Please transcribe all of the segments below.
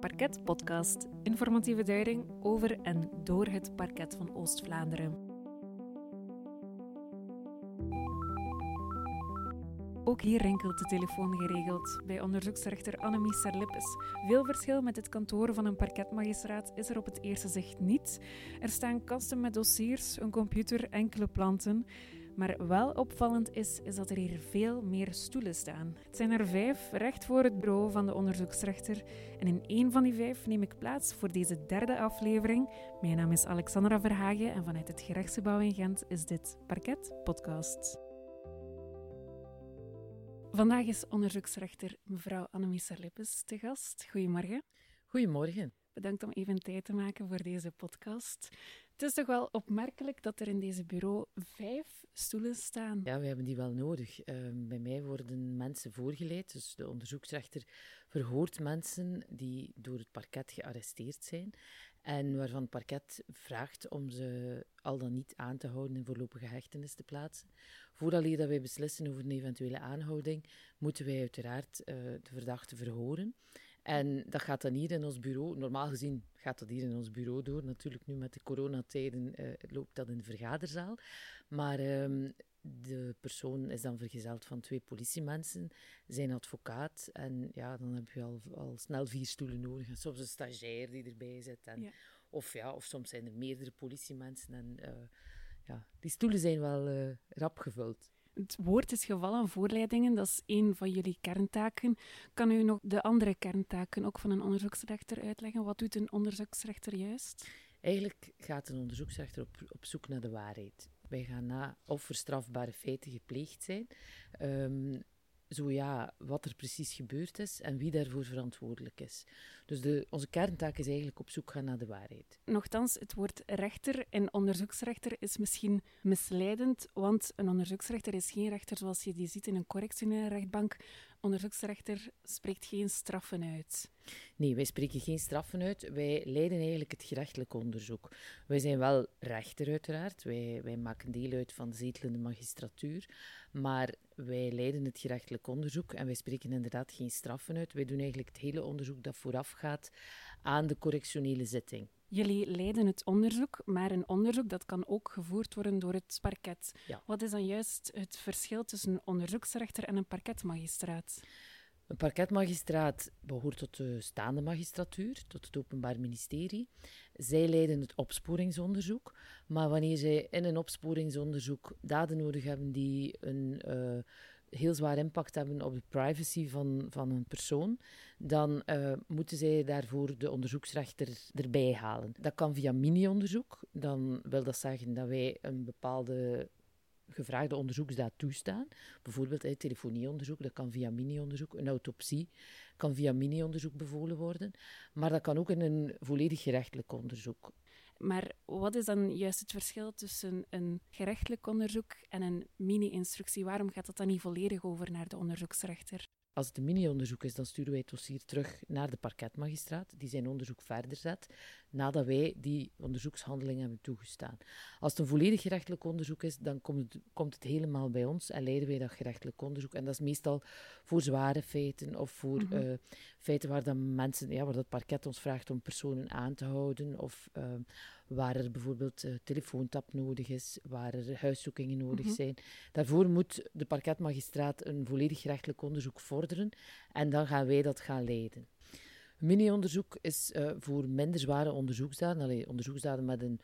Parket Podcast, informatieve duiding over en door het parket van Oost-Vlaanderen. Ook hier rinkelt de telefoon geregeld bij onderzoeksrechter Annemie Serlippes. Veel verschil met het kantoor van een parketmagistraat is er op het eerste zicht niet. Er staan kasten met dossiers, een computer, enkele planten. Maar wel opvallend is, is dat er hier veel meer stoelen staan. Het zijn er vijf recht voor het bureau van de onderzoeksrechter. En in één van die vijf neem ik plaats voor deze derde aflevering. Mijn naam is Alexandra Verhagen en vanuit het gerechtsgebouw in Gent is dit Parket Podcast. Vandaag is onderzoeksrechter mevrouw Annemie Sarlippes te gast. Goedemorgen. Goedemorgen. Bedankt om even tijd te maken voor deze podcast. Het is toch wel opmerkelijk dat er in deze bureau vijf stoelen staan. Ja, we hebben die wel nodig. Uh, bij mij worden mensen voorgeleid, dus de onderzoeksrechter verhoort mensen die door het parket gearresteerd zijn en waarvan het parket vraagt om ze al dan niet aan te houden in voorlopige hechtenis te plaatsen. Voordat wij beslissen over een eventuele aanhouding, moeten wij uiteraard uh, de verdachte verhoren. En dat gaat dan hier in ons bureau, normaal gezien gaat dat hier in ons bureau door. Natuurlijk nu met de coronatijden uh, loopt dat in de vergaderzaal. Maar um, de persoon is dan vergezeld van twee politiemensen, zijn advocaat. En ja, dan heb je al, al snel vier stoelen nodig. En soms een stagiair die erbij zit. En, ja. Of, ja, of soms zijn er meerdere politiemensen. En uh, ja, die stoelen zijn wel uh, rap gevuld. Het woord is gevallen, voorleidingen, dat is een van jullie kerntaken. Kan u nog de andere kerntaken ook van een onderzoeksrechter uitleggen? Wat doet een onderzoeksrechter juist? Eigenlijk gaat een onderzoeksrechter op, op zoek naar de waarheid. Wij gaan na of er strafbare feiten gepleegd zijn. Um, zo ja, wat er precies gebeurd is en wie daarvoor verantwoordelijk is. Dus de, onze kerntaak is eigenlijk op zoek gaan naar de waarheid. Nochtans, het woord rechter en onderzoeksrechter is misschien misleidend, want een onderzoeksrechter is geen rechter zoals je die ziet in een correctionele rechtbank. Onderzoeksrechter spreekt geen straffen uit. Nee, wij spreken geen straffen uit. Wij leiden eigenlijk het gerechtelijk onderzoek. Wij zijn wel rechter, uiteraard. Wij, wij maken deel uit van de zetelende magistratuur. Maar wij leiden het gerechtelijk onderzoek en wij spreken inderdaad geen straffen uit. Wij doen eigenlijk het hele onderzoek dat voorafgaat aan de correctionele zitting. Jullie leiden het onderzoek, maar een onderzoek dat kan ook gevoerd worden door het parket. Ja. Wat is dan juist het verschil tussen een onderzoeksrechter en een parketmagistraat? Een parketmagistraat behoort tot de staande magistratuur, tot het Openbaar Ministerie. Zij leiden het opsporingsonderzoek, maar wanneer zij in een opsporingsonderzoek daden nodig hebben die een uh, heel zwaar impact hebben op de privacy van, van een persoon, dan uh, moeten zij daarvoor de onderzoeksrechter erbij halen. Dat kan via mini-onderzoek. Dan wil dat zeggen dat wij een bepaalde gevraagde onderzoeksdaad toestaan. Bijvoorbeeld een telefonieonderzoek, dat kan via mini-onderzoek. Een autopsie kan via mini-onderzoek bevolen worden. Maar dat kan ook in een volledig gerechtelijk onderzoek. Maar wat is dan juist het verschil tussen een gerechtelijk onderzoek en een mini-instructie? Waarom gaat dat dan niet volledig over naar de onderzoeksrechter? Als het een mini-onderzoek is, dan sturen wij het dossier terug naar de parketmagistraat, die zijn onderzoek verder zet, nadat wij die onderzoekshandeling hebben toegestaan. Als het een volledig gerechtelijk onderzoek is, dan komt het, komt het helemaal bij ons en leiden wij dat gerechtelijk onderzoek. En dat is meestal voor zware feiten of voor mm -hmm. uh, feiten waar dan mensen, ja, waar dat parket ons vraagt om personen aan te houden of uh, waar er bijvoorbeeld uh, telefoontap nodig is, waar er huiszoekingen nodig mm -hmm. zijn. Daarvoor moet de parketmagistraat een volledig gerechtelijk onderzoek vorderen en dan gaan wij dat gaan leiden. Mini-onderzoek is uh, voor minder zware onderzoeksdaden, allee, onderzoeksdaden met een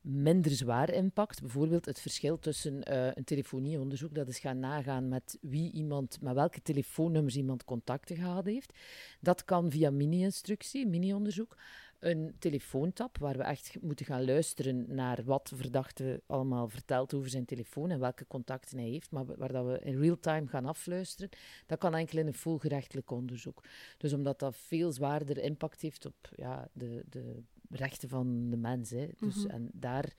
minder zwaar impact. Bijvoorbeeld het verschil tussen uh, een telefonieonderzoek, dat is gaan nagaan met wie iemand, met welke telefoonnummers iemand contacten gehad heeft. Dat kan via mini-instructie, mini-onderzoek. Een telefoontap, waar we echt moeten gaan luisteren naar wat verdachte allemaal vertelt over zijn telefoon en welke contacten hij heeft, maar waar dat we in real time gaan afluisteren, dat kan enkel in een volgerechtelijk onderzoek. Dus omdat dat veel zwaarder impact heeft op ja, de, de rechten van de mens. Hè. Dus, mm -hmm. En daar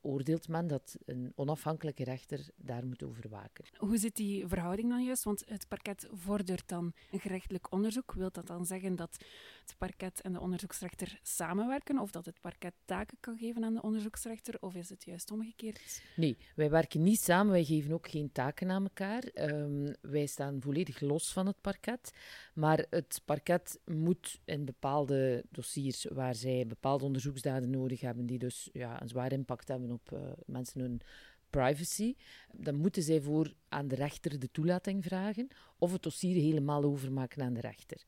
oordeelt men dat een onafhankelijke rechter daar moet over waken. Hoe zit die verhouding dan juist? Want het parket vordert dan een gerechtelijk onderzoek. Wil dat dan zeggen dat het parket en de onderzoeksrechter samenwerken of dat het parket taken kan geven aan de onderzoeksrechter of is het juist omgekeerd? Nee, wij werken niet samen, wij geven ook geen taken aan elkaar. Um, wij staan volledig los van het parket, maar het parket moet in bepaalde dossiers waar zij bepaalde onderzoeksdaden nodig hebben, die dus ja, een zwaar impact hebben op uh, mensen hun privacy, dan moeten zij voor aan de rechter de toelating vragen of het dossier helemaal overmaken aan de rechter.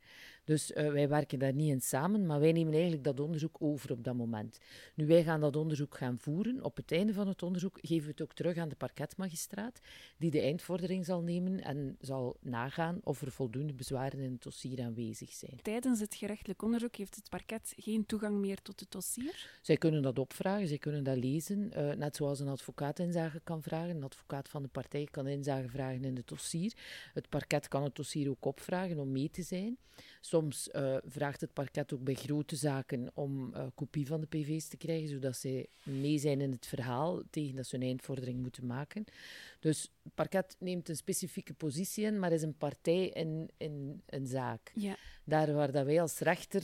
Dus uh, wij werken daar niet in samen, maar wij nemen eigenlijk dat onderzoek over op dat moment. Nu, wij gaan dat onderzoek gaan voeren. Op het einde van het onderzoek geven we het ook terug aan de parketmagistraat, die de eindvordering zal nemen en zal nagaan of er voldoende bezwaren in het dossier aanwezig zijn. Tijdens het gerechtelijk onderzoek heeft het parket geen toegang meer tot het dossier? Zij kunnen dat opvragen, zij kunnen dat lezen, uh, net zoals een advocaat inzage kan vragen. Een advocaat van de partij kan inzage vragen in het dossier. Het parket kan het dossier ook opvragen om mee te zijn. Soms uh, vraagt het parket ook bij grote zaken om uh, kopie van de PV's te krijgen, zodat zij mee zijn in het verhaal tegen dat ze een eindvordering moeten maken. Dus het parket neemt een specifieke positie in, maar is een partij in, in een zaak. Ja. Daar waar dat wij als rechter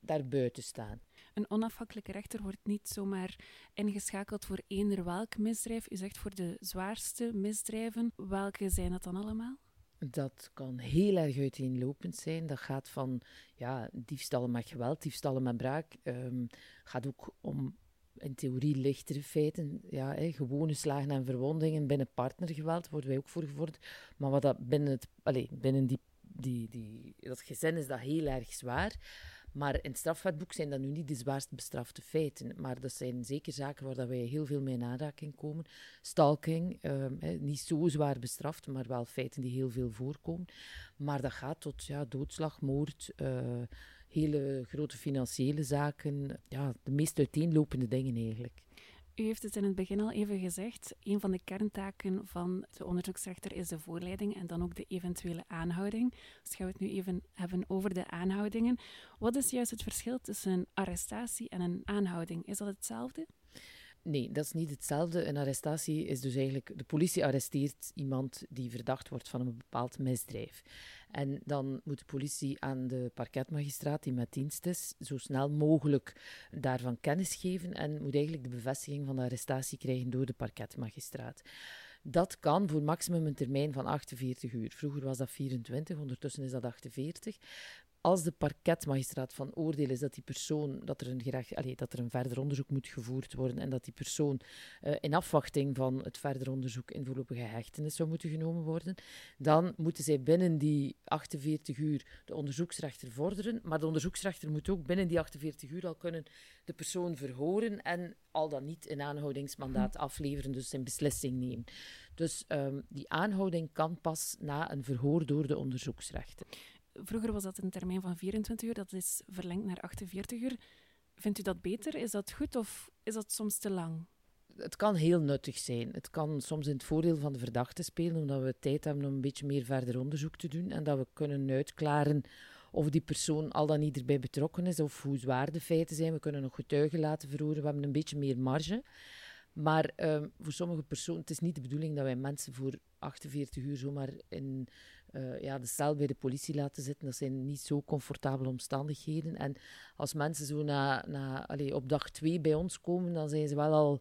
daar buiten staan. Een onafhankelijke rechter wordt niet zomaar ingeschakeld voor eender welk misdrijf. U zegt voor de zwaarste misdrijven. Welke zijn dat dan allemaal? Dat kan heel erg uiteenlopend zijn. Dat gaat van ja, diefstallen met geweld, diefstallen met braak. Um, gaat ook om in theorie lichtere feiten. Ja, hè, gewone slagen en verwondingen binnen partnergeweld worden wij ook voor gevorderd. Maar wat dat binnen, het, allez, binnen die, die, die, dat gezin is dat heel erg zwaar. Maar in het strafwetboek zijn dat nu niet de zwaarst bestrafte feiten. Maar dat zijn zeker zaken waar dat wij heel veel mee in aanraking komen. Stalking, eh, niet zo zwaar bestraft, maar wel feiten die heel veel voorkomen. Maar dat gaat tot ja, doodslag, moord, uh, hele grote financiële zaken. Ja, de meest uiteenlopende dingen eigenlijk. U heeft het in het begin al even gezegd. Een van de kerntaken van de onderzoeksrechter is de voorleiding en dan ook de eventuele aanhouding. Dus gaan we het nu even hebben over de aanhoudingen. Wat is juist het verschil tussen een arrestatie en een aanhouding? Is dat hetzelfde? Nee, dat is niet hetzelfde. Een arrestatie is dus eigenlijk... De politie arresteert iemand die verdacht wordt van een bepaald misdrijf. En dan moet de politie aan de parketmagistraat, die met dienst is, zo snel mogelijk daarvan kennis geven en moet eigenlijk de bevestiging van de arrestatie krijgen door de parketmagistraat. Dat kan voor maximum een termijn van 48 uur. Vroeger was dat 24, ondertussen is dat 48 als de parketmagistraat van oordeel is dat die persoon, dat er een, gerecht, allez, dat er een verder onderzoek moet gevoerd worden en dat die persoon uh, in afwachting van het verder onderzoek in voorlopige hechtenis zou moeten genomen worden, dan moeten zij binnen die 48 uur de onderzoeksrechter vorderen. Maar de onderzoeksrechter moet ook binnen die 48 uur al kunnen de persoon verhoren en al dan niet een aanhoudingsmandaat hm. afleveren, dus zijn beslissing nemen. Dus um, die aanhouding kan pas na een verhoor door de onderzoeksrechter. Vroeger was dat een termijn van 24 uur, dat is verlengd naar 48 uur. Vindt u dat beter? Is dat goed of is dat soms te lang? Het kan heel nuttig zijn. Het kan soms in het voordeel van de verdachte spelen, omdat we tijd hebben om een beetje meer verder onderzoek te doen en dat we kunnen uitklaren of die persoon al dan niet erbij betrokken is of hoe zwaar de feiten zijn. We kunnen nog getuigen laten verhoren. We hebben een beetje meer marge. Maar um, voor sommige personen, het is niet de bedoeling dat wij mensen voor 48 uur zomaar in uh, ja, de cel bij de politie laten zitten. Dat zijn niet zo comfortabele omstandigheden. En als mensen zo na, na, allez, op dag twee bij ons komen, dan zijn ze wel al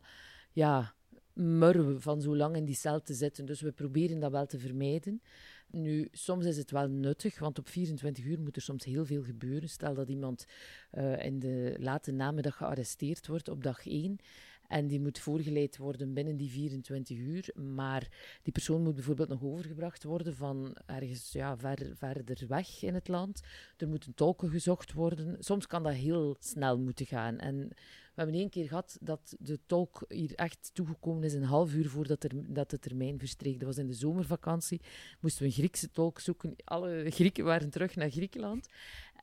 ja, murwen van zo lang in die cel te zitten. Dus we proberen dat wel te vermijden. Nu, soms is het wel nuttig, want op 24 uur moet er soms heel veel gebeuren. Stel dat iemand uh, in de late namiddag gearresteerd wordt op dag 1 en die moet voorgeleid worden binnen die 24 uur. Maar die persoon moet bijvoorbeeld nog overgebracht worden van ergens ja, ver, verder weg in het land. Er moeten tolken gezocht worden. Soms kan dat heel snel moeten gaan. En we hebben één keer gehad dat de tolk hier echt toegekomen is een half uur voordat er, dat de termijn verstreek. Dat was in de zomervakantie. Moesten we een Griekse tolk zoeken. Alle Grieken waren terug naar Griekenland.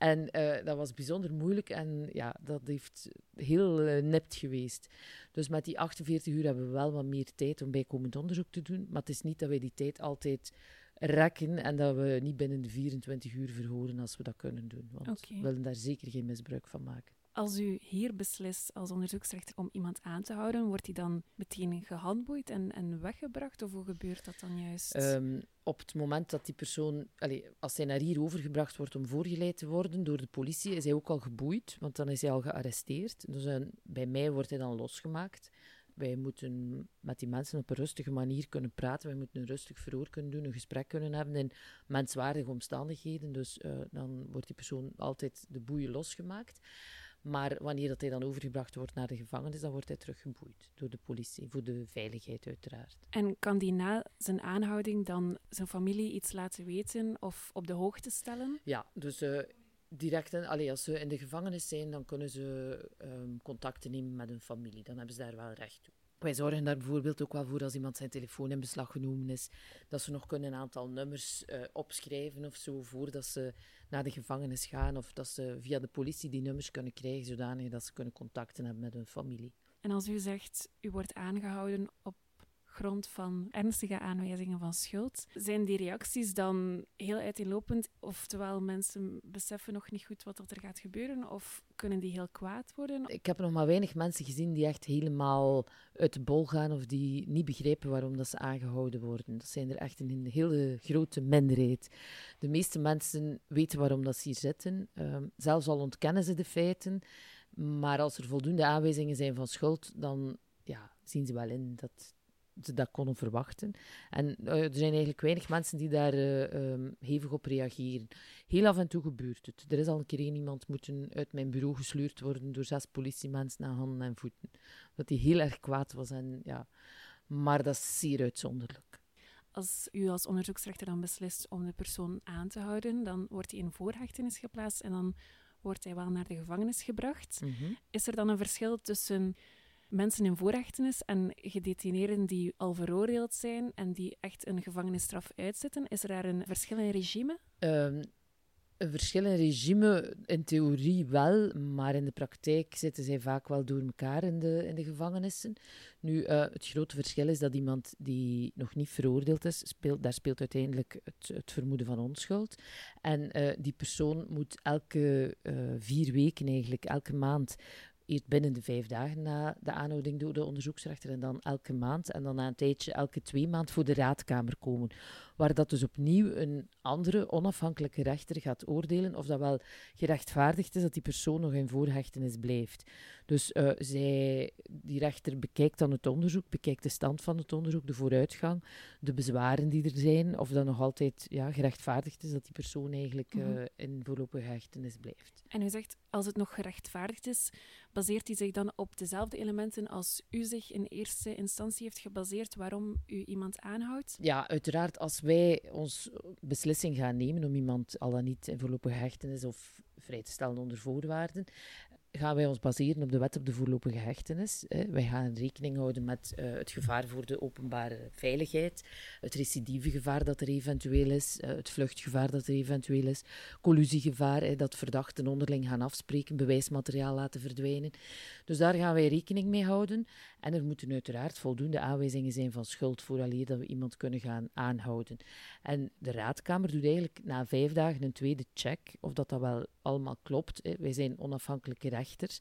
En uh, dat was bijzonder moeilijk en ja, dat heeft heel uh, nipt geweest. Dus met die 48 uur hebben we wel wat meer tijd om bijkomend onderzoek te doen. Maar het is niet dat wij die tijd altijd rekken en dat we niet binnen de 24 uur verhoren als we dat kunnen doen. Want okay. we willen daar zeker geen misbruik van maken. Als u hier beslist als onderzoeksrechter om iemand aan te houden, wordt hij dan meteen gehandboeid en, en weggebracht? Of hoe gebeurt dat dan juist? Ehm, op het moment dat die persoon, allez, als hij naar hier overgebracht wordt om voorgeleid te worden door de politie, is hij ook al geboeid, want dan is hij al gearresteerd. Dus uh, bij mij wordt hij dan losgemaakt. Wij moeten met die mensen op een rustige manier kunnen praten. Wij moeten een rustig verhoor kunnen doen, een gesprek kunnen hebben in menswaardige omstandigheden. Dus uh, dan wordt die persoon altijd de boeien losgemaakt. Maar wanneer dat hij dan overgebracht wordt naar de gevangenis, dan wordt hij teruggeboeid door de politie, voor de veiligheid uiteraard. En kan die na zijn aanhouding dan zijn familie iets laten weten of op de hoogte stellen? Ja, dus uh, direct, allee, als ze in de gevangenis zijn, dan kunnen ze um, contacten nemen met hun familie. Dan hebben ze daar wel recht toe. Wij zorgen daar bijvoorbeeld ook wel voor als iemand zijn telefoon in beslag genomen is, dat ze nog kunnen een aantal nummers uh, opschrijven of zo voordat ze naar de gevangenis gaan, of dat ze via de politie die nummers kunnen krijgen, zodanig dat ze kunnen contacten hebben met hun familie. En als u zegt, u wordt aangehouden op grond van ernstige aanwijzingen van schuld. Zijn die reacties dan heel uiteenlopend? Oftewel, mensen beseffen nog niet goed wat er gaat gebeuren? Of kunnen die heel kwaad worden? Ik heb nog maar weinig mensen gezien die echt helemaal uit de bol gaan of die niet begrijpen waarom dat ze aangehouden worden. Dat zijn er echt een hele grote minderheid. De meeste mensen weten waarom dat ze hier zitten. Um, zelfs al ontkennen ze de feiten. Maar als er voldoende aanwijzingen zijn van schuld, dan ja, zien ze wel in dat ze dat konden verwachten. En uh, er zijn eigenlijk weinig mensen die daar uh, um, hevig op reageren. Heel af en toe gebeurt het. Er is al een keer één iemand moeten uit mijn bureau gesleurd worden door zes politiemensen aan handen en voeten. Dat hij heel erg kwaad was. En, ja. Maar dat is zeer uitzonderlijk. Als u als onderzoeksrechter dan beslist om de persoon aan te houden, dan wordt hij in voorhechtenis geplaatst en dan wordt hij wel naar de gevangenis gebracht. Mm -hmm. Is er dan een verschil tussen mensen in voorrechtenis en gedetineerden die al veroordeeld zijn en die echt een gevangenisstraf uitzitten? Is er daar een verschil in regime? Um, een verschil in regime, in theorie wel, maar in de praktijk zitten zij vaak wel door elkaar in de, in de gevangenissen. Nu, uh, het grote verschil is dat iemand die nog niet veroordeeld is, speelt, daar speelt uiteindelijk het, het vermoeden van onschuld. En uh, die persoon moet elke uh, vier weken eigenlijk, elke maand, eerst binnen de vijf dagen na de aanhouding door de onderzoeksrechter en dan elke maand en dan na een tijdje elke twee maand voor de raadkamer komen. Waar dat dus opnieuw een andere onafhankelijke rechter gaat oordelen of dat wel gerechtvaardigd is dat die persoon nog in voorhechtenis blijft. Dus uh, zij, die rechter bekijkt dan het onderzoek, bekijkt de stand van het onderzoek, de vooruitgang, de bezwaren die er zijn, of dat nog altijd ja, gerechtvaardigd is dat die persoon eigenlijk uh, in voorlopige hechtenis blijft. En u zegt, als het nog gerechtvaardigd is, baseert hij zich dan op dezelfde elementen als u zich in eerste instantie heeft gebaseerd waarom u iemand aanhoudt? Ja, uiteraard. Als wij ons beslissing gaan nemen om iemand al dan niet in voorlopige hechtenis of vrij te stellen onder voorwaarden, gaan wij ons baseren op de wet op de voorlopige hechtenis. Wij gaan rekening houden met uh, het gevaar voor de openbare veiligheid, het recidivegevaar dat er eventueel is, uh, het vluchtgevaar dat er eventueel is, collusiegevaar, dat verdachten onderling gaan afspreken, bewijsmateriaal laten verdwijnen. Dus daar gaan wij rekening mee houden. En er moeten uiteraard voldoende aanwijzingen zijn van schuld vooraleer dat we iemand kunnen gaan aanhouden. En de raadkamer doet eigenlijk na vijf dagen een tweede check of dat dat wel allemaal klopt. Wij zijn onafhankelijke rechters.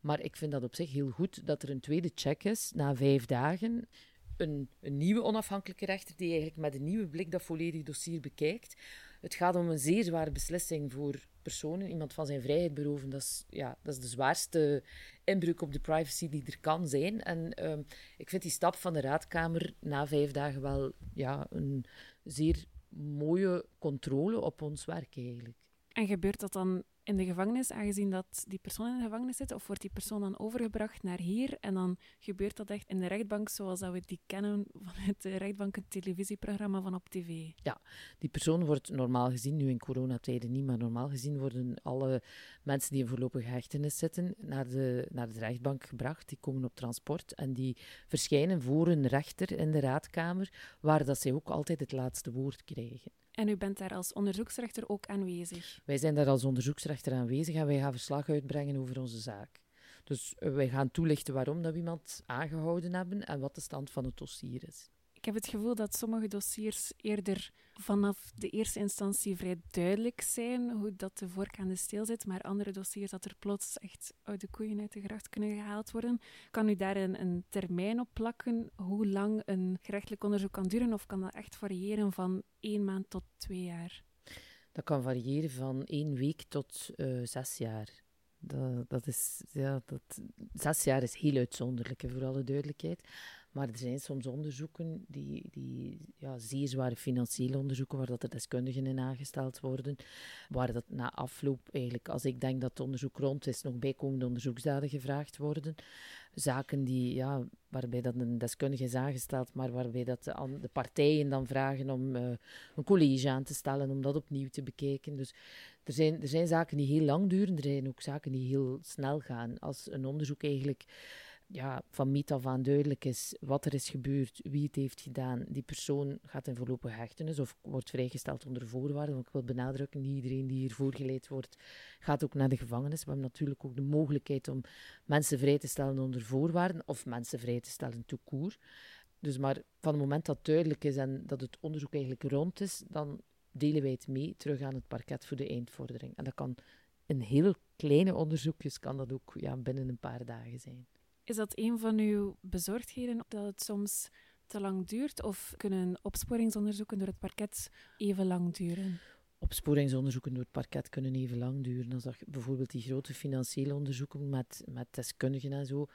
Maar ik vind dat op zich heel goed dat er een tweede check is na vijf dagen. Een, een nieuwe onafhankelijke rechter die eigenlijk met een nieuwe blik dat volledige dossier bekijkt. Het gaat om een zeer zware beslissing voor personen. Iemand van zijn vrijheid beroven, dat is, ja, dat is de zwaarste inbreuk op de privacy die er kan zijn. En um, ik vind die stap van de raadkamer na vijf dagen wel ja, een zeer mooie controle op ons werk eigenlijk. En gebeurt dat dan in de gevangenis, aangezien dat die persoon in de gevangenis zit, of wordt die persoon dan overgebracht naar hier en dan gebeurt dat echt in de rechtbank zoals dat we die kennen van het rechtbank televisieprogramma van op tv? Ja, die persoon wordt normaal gezien, nu in coronatijden niet, maar normaal gezien worden alle mensen die in voorlopige hechtenis zitten naar de, naar de rechtbank gebracht. Die komen op transport en die verschijnen voor een rechter in de raadkamer, waar dat zij ook altijd het laatste woord krijgen. En u bent daar als onderzoeksrechter ook aanwezig? Wij zijn daar als onderzoeksrechter aanwezig en wij gaan verslag uitbrengen over onze zaak. Dus wij gaan toelichten waarom dat we iemand aangehouden hebben en wat de stand van het dossier is. Ik heb het gevoel dat sommige dossiers eerder vanaf de eerste instantie vrij duidelijk zijn hoe dat de vork aan de steel zit, maar andere dossiers dat er plots echt oude koeien uit de gracht kunnen gehaald worden. Kan u daar een, een termijn op plakken hoe lang een gerechtelijk onderzoek kan duren of kan dat echt variëren van één maand tot twee jaar? Dat kan variëren van één week tot uh, zes jaar. Dat, dat is, ja, dat, zes jaar is heel uitzonderlijk, voor alle duidelijkheid. Maar er zijn soms onderzoeken, die, die ja, zeer zware financiële onderzoeken, waar dat er deskundigen in aangesteld worden, waar dat na afloop eigenlijk, als ik denk dat het onderzoek rond is, nog bijkomende onderzoeksdaden gevraagd worden. Zaken die, ja, waarbij dat een deskundige is aangesteld, maar waarbij dat de, partijen dan vragen om uh, een college aan te stellen, om dat opnieuw te bekijken. Dus er zijn, er zijn zaken die heel lang duren, er zijn ook zaken die heel snel gaan. Als een onderzoek eigenlijk ja, van meet af aan duidelijk is wat er is gebeurd, wie het heeft gedaan, die persoon gaat in voorlopige hechtenis of wordt vrijgesteld onder voorwaarden. Want ik wil benadrukken, niet iedereen die hier voorgeleid wordt, gaat ook naar de gevangenis. We hebben natuurlijk ook de mogelijkheid om mensen vrij te stellen onder voorwaarden of mensen vrij te stellen tout court. Dus maar van het moment dat duidelijk is en dat het onderzoek eigenlijk rond is, dan delen wij het mee terug aan het parket voor de eindvordering. En dat kan in heel kleine onderzoekjes, kan dat ook ja, binnen een paar dagen zijn. Is dat een van uw bezorgdheden dat het soms te lang duurt? Of kunnen opsporingsonderzoeken door het parket even lang duren? Opsporingsonderzoeken door het parket kunnen even lang duren. Als dat bijvoorbeeld die grote financiële onderzoeken met, met deskundigen en zo.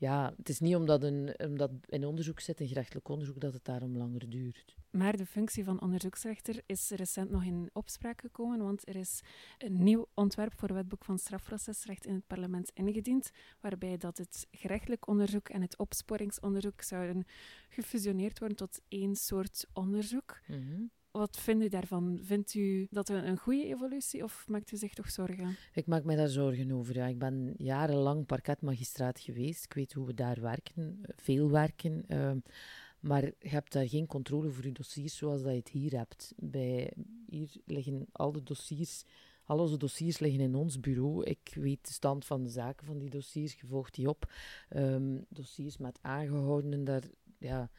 Ja, het is niet omdat, een, omdat in onderzoek zit, een gerechtelijk onderzoek, dat het daarom langer duurt. Maar de functie van onderzoeksrechter is recent nog in opspraak gekomen, want er is een nieuw ontwerp voor wetboek van strafprocesrecht in het parlement ingediend, waarbij dat het gerechtelijk onderzoek en het opsporingsonderzoek zouden gefusioneerd worden tot één soort onderzoek. Mhm. Wat vindt u daarvan? Vindt u dat een goede evolutie of maakt u zich toch zorgen? Ik maak me daar zorgen over. Ja. Ik ben jarenlang parketmagistraat geweest. Ik weet hoe we daar werken, veel werken. Uh, maar je hebt daar geen controle over je dossiers zoals dat je het hier hebt. Bij, hier liggen al de dossiers, al onze dossiers liggen in ons bureau. Ik weet de stand van de zaken van die dossiers, je volgt die op. Um, dossiers met aangehoudenen, daar ja,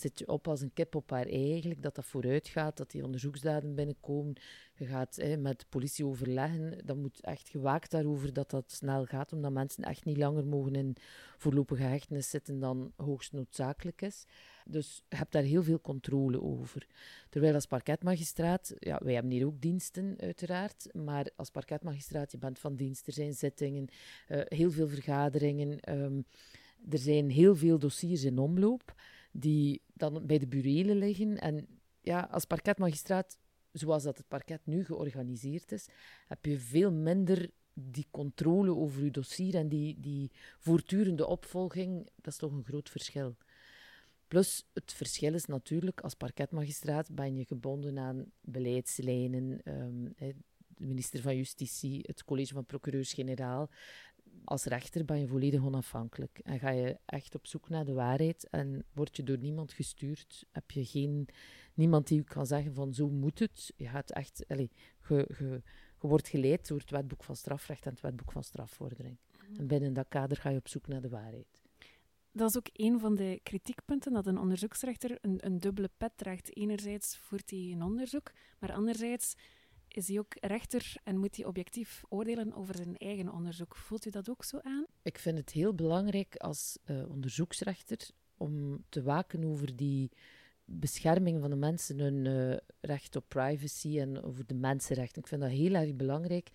zit je op als een kip op haar ei eigenlijk, dat dat vooruit gaat, dat die onderzoeksdaden binnenkomen. Je gaat hè, met de politie overleggen, dan moet echt gewaakt daarover dat dat snel gaat, omdat mensen echt niet langer mogen in voorlopige hechtenis zitten dan hoogst noodzakelijk is. Dus je hebt daar heel veel controle over. Terwijl als parketmagistraat, ja, wij hebben hier ook diensten uiteraard, maar als parketmagistraat, je bent van dienst, er zijn zittingen, uh, heel veel vergaderingen, um, er zijn heel veel dossiers in omloop die dan bij de burelen liggen. En ja, als parketmagistraat, zoals dat het parket nu georganiseerd is, heb je veel minder die controle over je dossier en die, die voortdurende opvolging. Dat is toch een groot verschil. Plus, het verschil is natuurlijk, als parketmagistraat ben je gebonden aan beleidslijnen, um, de minister van Justitie, het college van procureurs-generaal als rechter ben je volledig onafhankelijk en ga je echt op zoek naar de waarheid en word je door niemand gestuurd. Heb je geen, niemand die je kan zeggen van zo moet het. Je gaat echt, allez, je, wordt geleid door het wetboek van strafrecht en het wetboek van strafvordering. En binnen dat kader ga je op zoek naar de waarheid. Dat is ook een van de kritiekpunten, dat een onderzoeksrechter een, een dubbele pet draagt. Enerzijds voert hij een onderzoek, maar anderzijds is hij ook rechter en moet hij objectief oordelen over zijn eigen onderzoek. Voelt u dat ook zo aan? Ik vind het heel belangrijk als uh, onderzoeksrechter om te waken over die bescherming van de mensen, hun uh, recht op privacy en over de mensenrechten. Ik vind dat heel erg belangrijk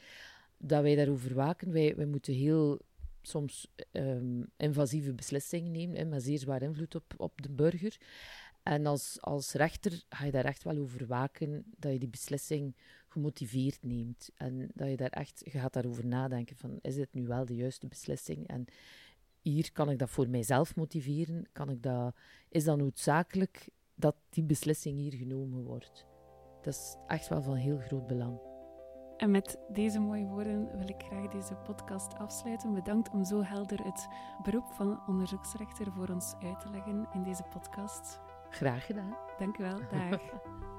dat wij daarover waken. Wij, wij moeten heel soms um, invasieve beslissingen nemen, hè, met zeer zwaar invloed op, op de burger. En als, als rechter ga je daar echt wel over waken dat je die beslissing gemotiveerd neemt. En dat je daar echt, je gaat daarover nadenken van, is dit nu wel de juiste beslissing? En hier kan ik dat voor mijzelf motiveren? Kan ik dat, is dat noodzakelijk dat die beslissing hier genomen wordt? Dat is echt wel van heel groot belang. En met deze mooie woorden wil ik graag deze podcast afsluiten. Bedankt om zo helder het beroep van onderzoeksrechter voor ons uit te leggen in deze podcast. Graag gedaan. Dank u wel. Dag.